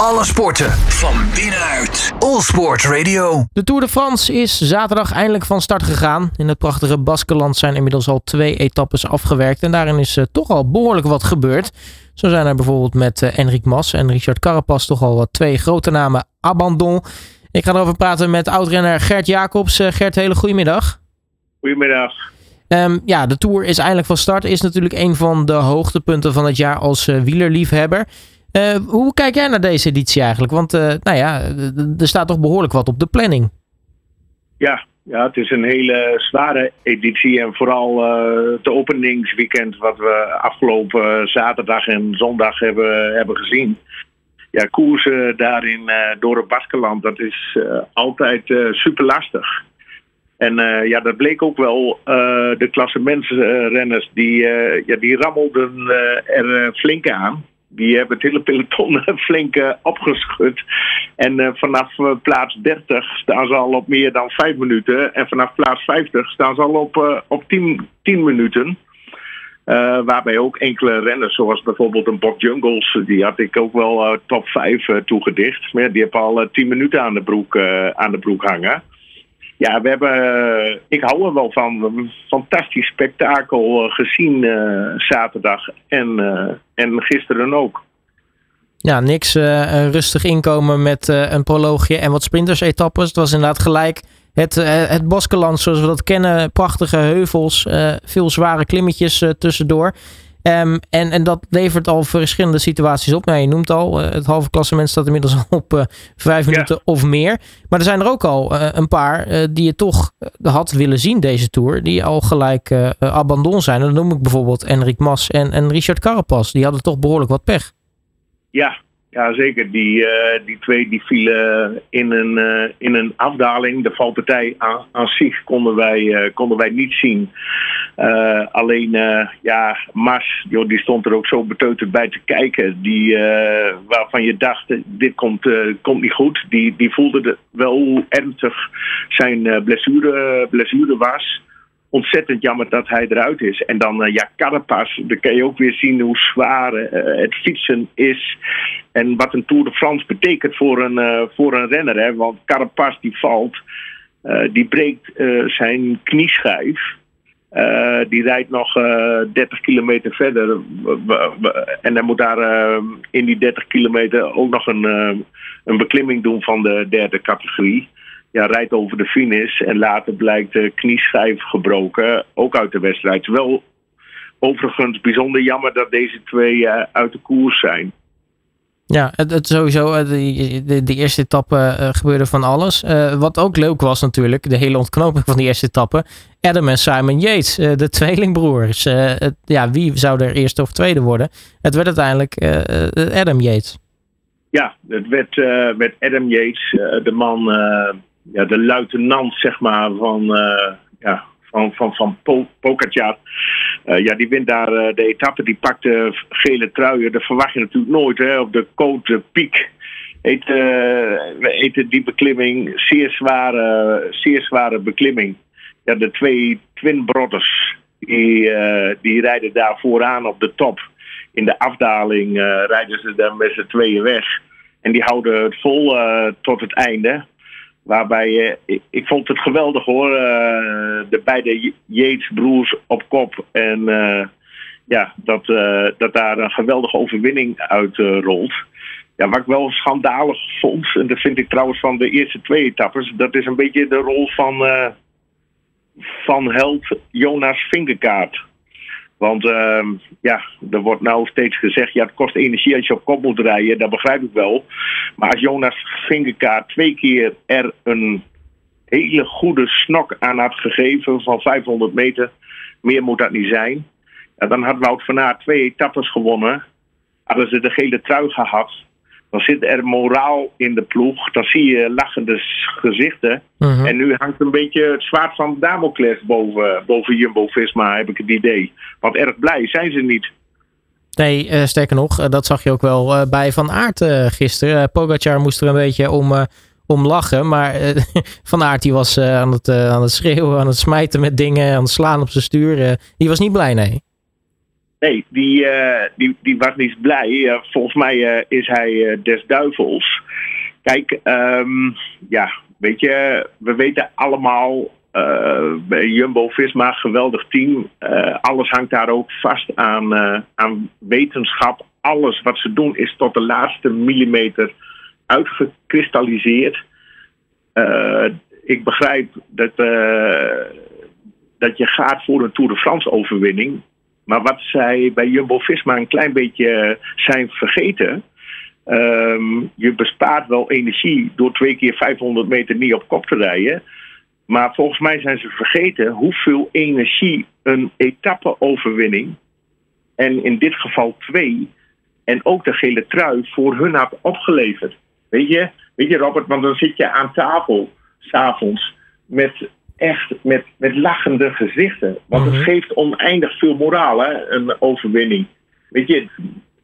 Alle sporten van binnenuit. All Sport Radio. De Tour de France is zaterdag eindelijk van start gegaan. In het prachtige Baskeland zijn inmiddels al twee etappes afgewerkt. En daarin is uh, toch al behoorlijk wat gebeurd. Zo zijn er bijvoorbeeld met uh, Enric Mas en Richard Carapaz toch al wat twee grote namen abandon. Ik ga erover praten met oudrenner Gert Jacobs. Uh, Gert, hele goedemiddag. Goedemiddag. Um, ja, de Tour is eindelijk van start. Is natuurlijk een van de hoogtepunten van het jaar als wielerliefhebber. Uh, hoe kijk jij naar deze editie eigenlijk? Want uh, nou ja, er staat toch behoorlijk wat op de planning. Ja, ja het is een hele zware editie. En vooral uh, het openingsweekend wat we afgelopen zaterdag en zondag hebben, hebben gezien. Ja, koersen daarin door het Baskeland, dat is altijd super lastig. En ja, dat bleek ook wel. de klassementsrenners, die, ja, die rammelden er flink aan die hebben het hele peloton flink uh, opgeschud. En uh, vanaf uh, plaats 30 staan ze al op meer dan 5 minuten. En vanaf plaats 50 staan ze al op, op 10, 10 minuten. waarbij ook enkele renners, zoals bijvoorbeeld een Bob Jungles, die had ik ook wel top 5 toegedicht. Maar die hebben al 10 minuten aan de broek, aan de broek hangen. Ja, we hebben, ik hou er wel van. We hebben een fantastisch spektakel gezien uh, zaterdag en, en gisteren ook. Ja, niks rustig inkomen met een proloogje en wat sprinters-etappes. Het was inderdaad gelijk het, het Boskeland zoals we dat kennen. Prachtige heuvels, veel zware klimmetjes tussendoor. Um, en, en dat levert al verschillende situaties op. Nou, je noemt al, uh, het halve klassement staat inmiddels al op uh, vijf minuten of meer. Maar er zijn er ook al uh, een paar die je toch had willen zien deze Tour. Die al gelijk abandon zijn. En dan noem ik bijvoorbeeld Enric Mas en, en Richard Carapaz. Die hadden toch behoorlijk wat pech. Ja, ja, zeker. Die, die twee die vielen in een, in een afdaling. De valpartij aan, aan zich konden wij, konden wij niet zien. Alleen, ja, Mars, joh, die stond er ook zo beteuterd bij te kijken. Die, waarvan je dacht, dit komt, komt niet goed. Die, die voelde wel hoe ernstig zijn blessure, blessure was ontzettend jammer dat hij eruit is. En dan, ja, Carapaz, dan kan je ook weer zien hoe zwaar het fietsen is. En wat een Tour de France betekent voor een, voor een renner. Hè? Want Carapaz die valt, die breekt zijn knieschijf. Die rijdt nog 30 kilometer verder. en hij moet daar in die 30 kilometer ook nog een, een beklimming doen van de derde categorie ja, rijdt over de finish en later blijkt de knieschijf gebroken, ook uit de wedstrijd. Wel overigens bijzonder jammer dat deze twee uit de koers zijn. Ja, het, het sowieso, eh, de, de, eerste etappe uh, gebeurde van alles. Uh, wat ook leuk was natuurlijk, de hele ontknoping van die eerste etappe. Adam en Simon Yates, de tweelingbroers. Ja, wie zou er eerste of tweede worden? Het werd uiteindelijk Adam Yates. Ja, het werd, werd Adam Yates, de man ja, de luitenant zeg maar, van, ja, van, van, van. Uh, ja, die wint daar uh, de etappe. Die pakt de gele truien. Dat verwacht je natuurlijk nooit. Hè, op de Côte Piek heet, heet die beklimming. Zeer zware, zeer zware beklimming. Ja, de twee Twin Brothers. Die, die rijden daar vooraan op de top. In de afdaling rijden ze dan met z'n tweeën weg. En die houden het vol tot het einde. Waarbij, uh, ik, ik, vond het geweldig hoor. Uh, de beide Yates-broers op kop. En uh, ja, dat, dat daar een geweldige overwinning uit rolt. Ja, wat ik wel schandalig vond, en dat vind ik trouwens van de eerste twee etappes, dat is een beetje de rol van, van held Jonas Vingerkaart. Want uh, ja, er wordt nou steeds gezegd, ja, het kost energie als je op kop moet rijden. Dat begrijp ik wel. Maar als Jonas Vingerkaart twee keer er een hele goede snok aan had gegeven van 500 meter, meer moet dat niet zijn. Ja, dan had Wout van Aert twee etappes gewonnen. Hadden ze de gele trui gehad, dan zit er moraal in de ploeg. Dan zie je lachende gezichten. Mhm. En nu hangt een beetje het zwaard van Damocles boven, boven Jumbo-Visma, heb ik het idee. Want erg blij zijn ze niet. Nee, uh, sterker nog, uh, dat zag je ook wel uh, bij Van Aert gisteren. Pogacar moest er een beetje om, om lachen. Maar Van Aert die was aan, het, aan het schreeuwen, aan het smijten met dingen, aan het slaan op zijn stuur. die was niet blij, nee. Nee, die, die, die was niet blij. volgens mij is hij des duivels. Kijk, um, ja, weet je, we weten allemaal bij Jumbo-Visma, geweldig team. alles hangt daar ook vast aan, aan wetenschap. Alles wat ze doen is tot de laatste millimeter uitgekristalliseerd. ik begrijp dat, dat je gaat voor een Tour de France overwinning. Maar wat zij bij Jumbo-Visma een klein beetje zijn vergeten... Ehm, je bespaart wel energie door twee keer 500 meter niet op kop te rijden. Maar volgens mij zijn ze vergeten hoeveel energie een etappe-overwinning, en in dit geval twee, en ook de gele trui voor hun had opgeleverd. Weet je, weet je Robert, want dan zit je aan tafel s'avonds met echt met, met lachende gezichten. Want het mhm. geeft oneindig veel moraal, hè, een overwinning. Weet je,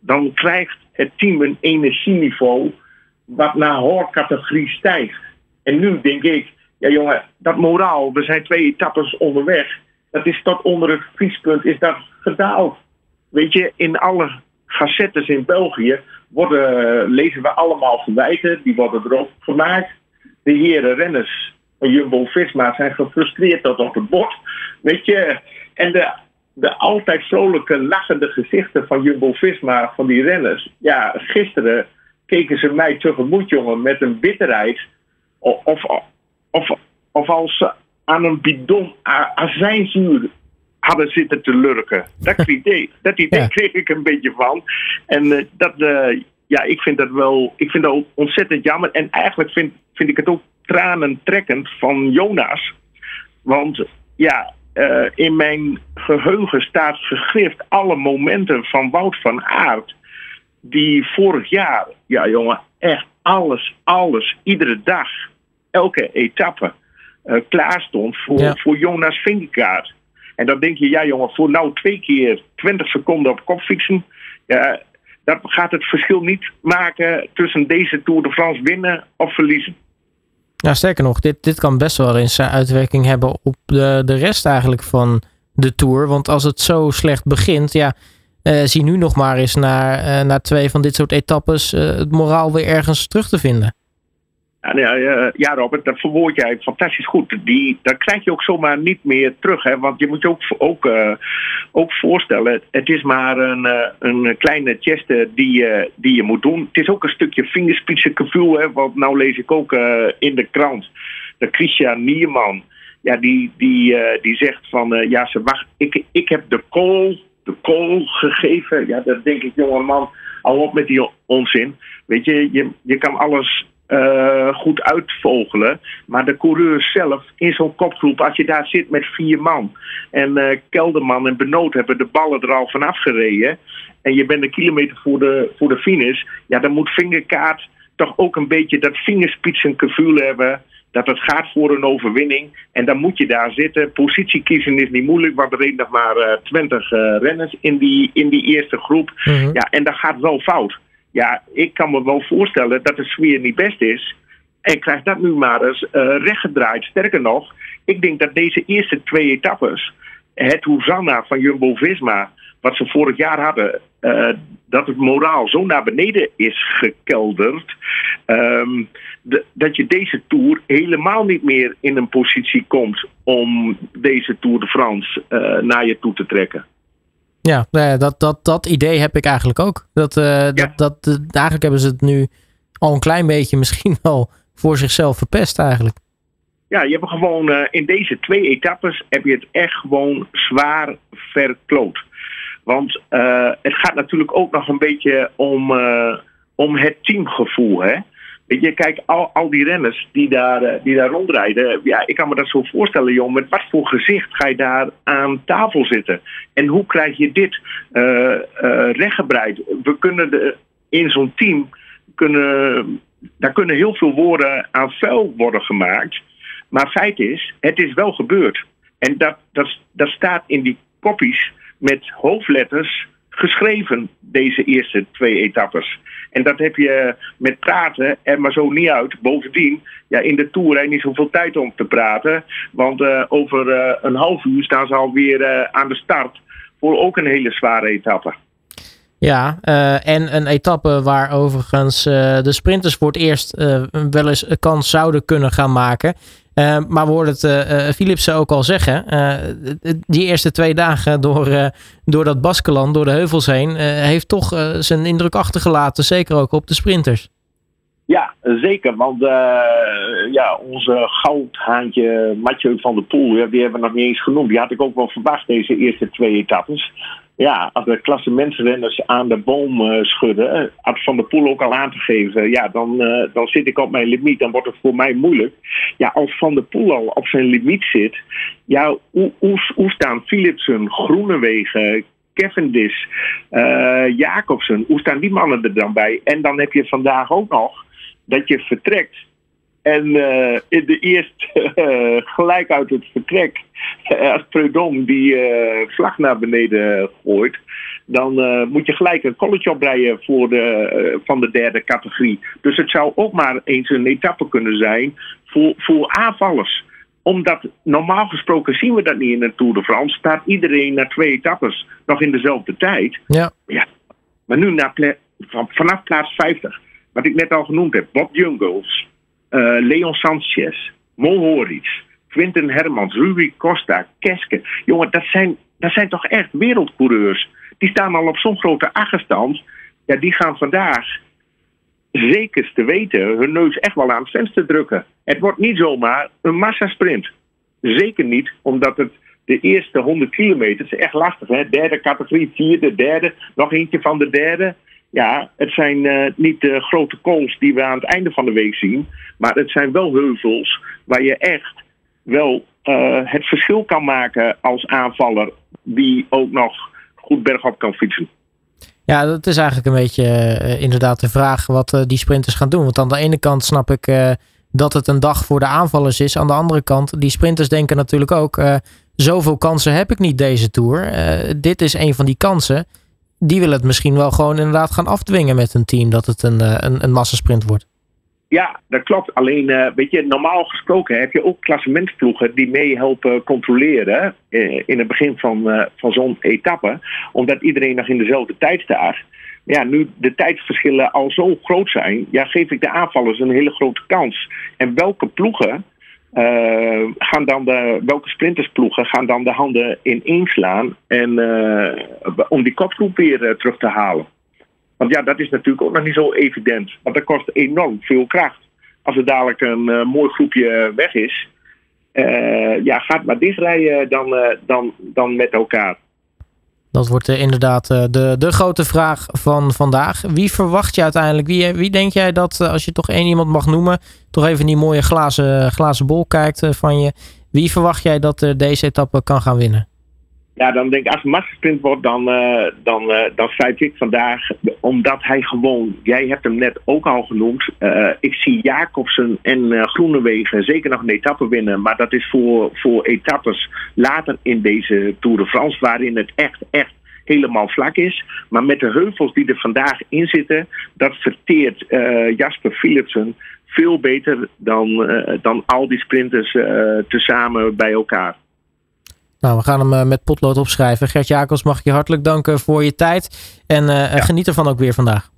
dan krijgt het team een energieniveau wat naar hoorcategorie stijgt. En nu denk ik, ja jongen, dat moraal, we zijn twee etappes onderweg. Dat is tot onder het vriespunt is dat gedaald. Weet je, in alle gazettes in België worden, lezen we allemaal verwijten, die worden erop gemaakt. De heren renners Jumbo-Visma zijn gefrustreerd tot op het bord. Weet je, en de, de altijd vrolijke, lachende gezichten van Jumbo-Visma, van die renners. Ja, gisteren keken ze mij tegemoet, jongen, met een bitterheid. Of, of, of, als ze aan een bidon azijnzuur hadden zitten te lurken. Dat idee, dat idee kreeg ik een beetje van. En uh, dat, uh, ja, ik vind dat wel, ik vind dat ontzettend jammer. En eigenlijk vind, vind ik het ook tranentrekkend van Jonas. Want ja, uh, in mijn geheugen staat gegrift alle momenten van Wout van Aert. Die vorig jaar, ja jongen, echt alles, alles, iedere dag, elke etappe uh, klaar stond voor, voor Jonas Vingegaard. En dan denk je, ja jongen, voor nou twee keer 20 seconden op kop fietsen. Ja, dat gaat het verschil niet maken tussen deze Tour de France winnen of verliezen. Nou, sterker nog, dit, dit kan best wel eens uitwerking hebben op de, de rest eigenlijk van de Tour. Want als het zo slecht begint, ja, uh, zie nu nog maar eens naar, uh, naar twee van dit soort etappes het moraal weer ergens terug te vinden. Ja, ja, Robert, dat verwoord jij fantastisch goed. Die, dat krijg je ook zomaar niet meer terug. Hè? Want je moet je ook, ook, uh, ook voorstellen, het is maar een, uh, een kleine geste die, die je moet doen. Het is ook een stukje vingerspitsengevoel. Hè? Want nou lees ik ook in de krant dat Christian Nierman, ja, die, die, die zegt van, ja, ze wacht, ik, ik heb de call, de call gegeven. Ja, dat denk ik, jongeman, al op met die onzin. Weet je, je, je kan alles uh, goed uitvogelen. Maar de coureur zelf in zo'n kopgroep, als je daar zit met vier man. En uh, Kelderman en Benoot hebben de ballen er al vanaf gereden. En je bent een kilometer voor de, voor de finish. Ja, dan moet Vingerkaart toch ook een beetje dat vingerspitsengevoel hebben. Dat het gaat voor een overwinning. En dan moet je daar zitten. Positie kiezen is niet moeilijk, want er reden nog maar uh, 20 renners in die, in die eerste groep. Mhm. Ja, en dat gaat wel fout. Ja, ik kan me wel voorstellen dat de sfeer niet best is. En krijgt dat nu maar eens uh, rechtgedraaid. Sterker nog, ik denk dat deze eerste twee etappes, het Hosanna van Jumbo Visma, wat ze vorig jaar hadden, uh, dat het moraal zo naar beneden is gekelderd. De, dat je deze tour helemaal niet meer in een positie komt om deze Tour de France uh, naar je toe te trekken. Ja, dat, dat, dat idee heb ik eigenlijk ook. Dat, uh, dat, dat, eigenlijk hebben ze het nu al een klein beetje misschien wel voor zichzelf verpest eigenlijk. Ja, je hebt gewoon uh, in deze twee etappes heb je het echt gewoon zwaar verkloot. Want uh, het gaat natuurlijk ook nog een beetje om, om het teamgevoel. Hè? Je, kijk, al, al die renners die daar, eh, die daar rondrijden. Ja, ik kan me dat zo voorstellen, joh. Met wat voor gezicht ga je daar aan tafel zitten? En hoe krijg je dit uh, uh, rechtgebreid? We kunnen de, in zo'n team. Kunnen, daar kunnen heel veel woorden aan vuil worden gemaakt. Maar feit is, het is wel gebeurd. En dat, dat, dat staat in die kopies met hoofdletters geschreven, deze eerste twee etappes. En dat heb je met praten er maar zo niet uit. Bovendien, ja, in de Tour heb niet zoveel tijd om te praten. Want uh, over uh, een half uur staan ze alweer uh, aan de start voor ook een hele zware etappe. Ja, uh, en een etappe waar overigens uh, de sprinters voor het eerst uh, wel eens een kans zouden kunnen gaan maken. maar we hoorden het Philipsen ook al zeggen. die eerste twee dagen door, door dat Baskeland, door de heuvels heen, heeft toch zijn indruk achtergelaten. Zeker ook op de sprinters. Ja, zeker. Want ja, onze goudhaantje Mathieu van der Poel, die hebben we nog niet eens genoemd. Die had ik ook wel verwacht deze eerste twee etappes ja, als de klassementsrenners aan de boom uh, schudden, had Van der Poel ook al aangegeven, ja, dan, uh, dan zit ik op mijn limiet, dan wordt het voor mij moeilijk. Ja, als Van der Poel al op zijn limiet zit, ja, hoe, hoe, hoe staan Philipsen, Groenewegen, Cavendish, uh, Jacobsen, hoe staan die mannen er dan bij? En dan heb je vandaag ook nog dat je vertrekt en uh, in de eerste uh, gelijk uit het vertrek, uh, als Preudom die vlag naar beneden gooit, dan moet je gelijk een colletje opbreien voor de, van de derde categorie. Dus het zou ook maar eens een etappe kunnen zijn voor, voor aanvallers omdat normaal gesproken zien we dat niet in een Tour de France. Staat iedereen na twee etappes nog in dezelfde tijd. Ja. ja. Maar nu na vanaf plaats 50, wat ik net al genoemd heb, Bob Jungels, uh, Leon Sanchez, Mo Horitz, Quinten Hermans, Rui Costa, Keske. Jongen, dat zijn, dat zijn toch echt wereldcoureurs. Die staan al op zo'n grote achterstand. Ja, die gaan vandaag zeker te weten hun neus echt wel aan het venster drukken. Het wordt niet zomaar een massasprint. Zeker niet, omdat het de eerste 100 kilometer is echt lastig. Hè? Derde categorie, vierde, derde, nog eentje van de derde. Ja, het zijn uh, niet de grote kools die we aan het einde van de week zien. Maar het zijn wel heuvels waar je echt wel uh, het verschil kan maken als aanvaller. Die ook nog goed bergop kan fietsen. Ja, dat is eigenlijk een beetje uh, inderdaad de vraag wat die sprinters gaan doen. Want aan de ene kant snap ik dat het een dag voor de aanvallers is. Aan de andere kant, die sprinters denken natuurlijk ook... zoveel kansen heb ik niet deze Tour. dit is een van die kansen die willen het misschien wel gewoon inderdaad gaan afdwingen met een team dat het een, een, een massasprint wordt. Ja, dat klopt. Alleen, uh, weet je, normaal gesproken heb je ook klassementsploegen die meehelpen controleren uh, in het begin van, van zo'n etappe, omdat iedereen nog in dezelfde tijd staat. Ja, nu de tijdsverschillen al zo groot zijn, ja, geef ik de aanvallers een hele grote kans. En welke ploegen uh, gaan dan de, welke sprintersploegen gaan dan de handen ineenslaan en, uh, om die kopgroep weer uh, terug te halen? Want ja, dat is natuurlijk ook nog niet zo evident. Want dat kost enorm veel kracht. Als er dadelijk een mooi groepje weg is, ja, gaat maar dichtrijden dan, dan, dan met elkaar. Dat wordt uh, inderdaad uh, de, de grote vraag van vandaag. Wie verwacht je uiteindelijk? Wie, wie denk jij dat, als je toch één iemand mag noemen, toch even die mooie glazen, glazen bol kijkt van je. Wie verwacht jij dat deze etappe kan gaan winnen? Ja, dan denk ik, als het massasprint wordt, dan, dan, dan feit ik vandaag, omdat hij gewoon, jij hebt hem net ook al genoemd, ik zie Jacobsen en Groenewegen zeker nog een etappe winnen, maar dat is voor, voor etappes later in deze Tour de France, waarin het echt, echt helemaal vlak is. Maar met de heuvels die er vandaag in zitten, dat verteert Jasper Philipsen veel beter dan, uh, dan al die sprinters uh, tezamen bij elkaar. Nou, we gaan hem uh, met potlood opschrijven. Gert Jakobs, mag ik je hartelijk danken voor je tijd. En ja. geniet ervan ook weer vandaag.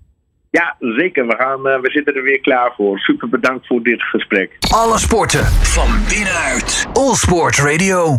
Ja, zeker. We, gaan, we zitten er weer klaar voor. Super bedankt voor dit gesprek. Alle sporten van binnenuit. All Sport Radio.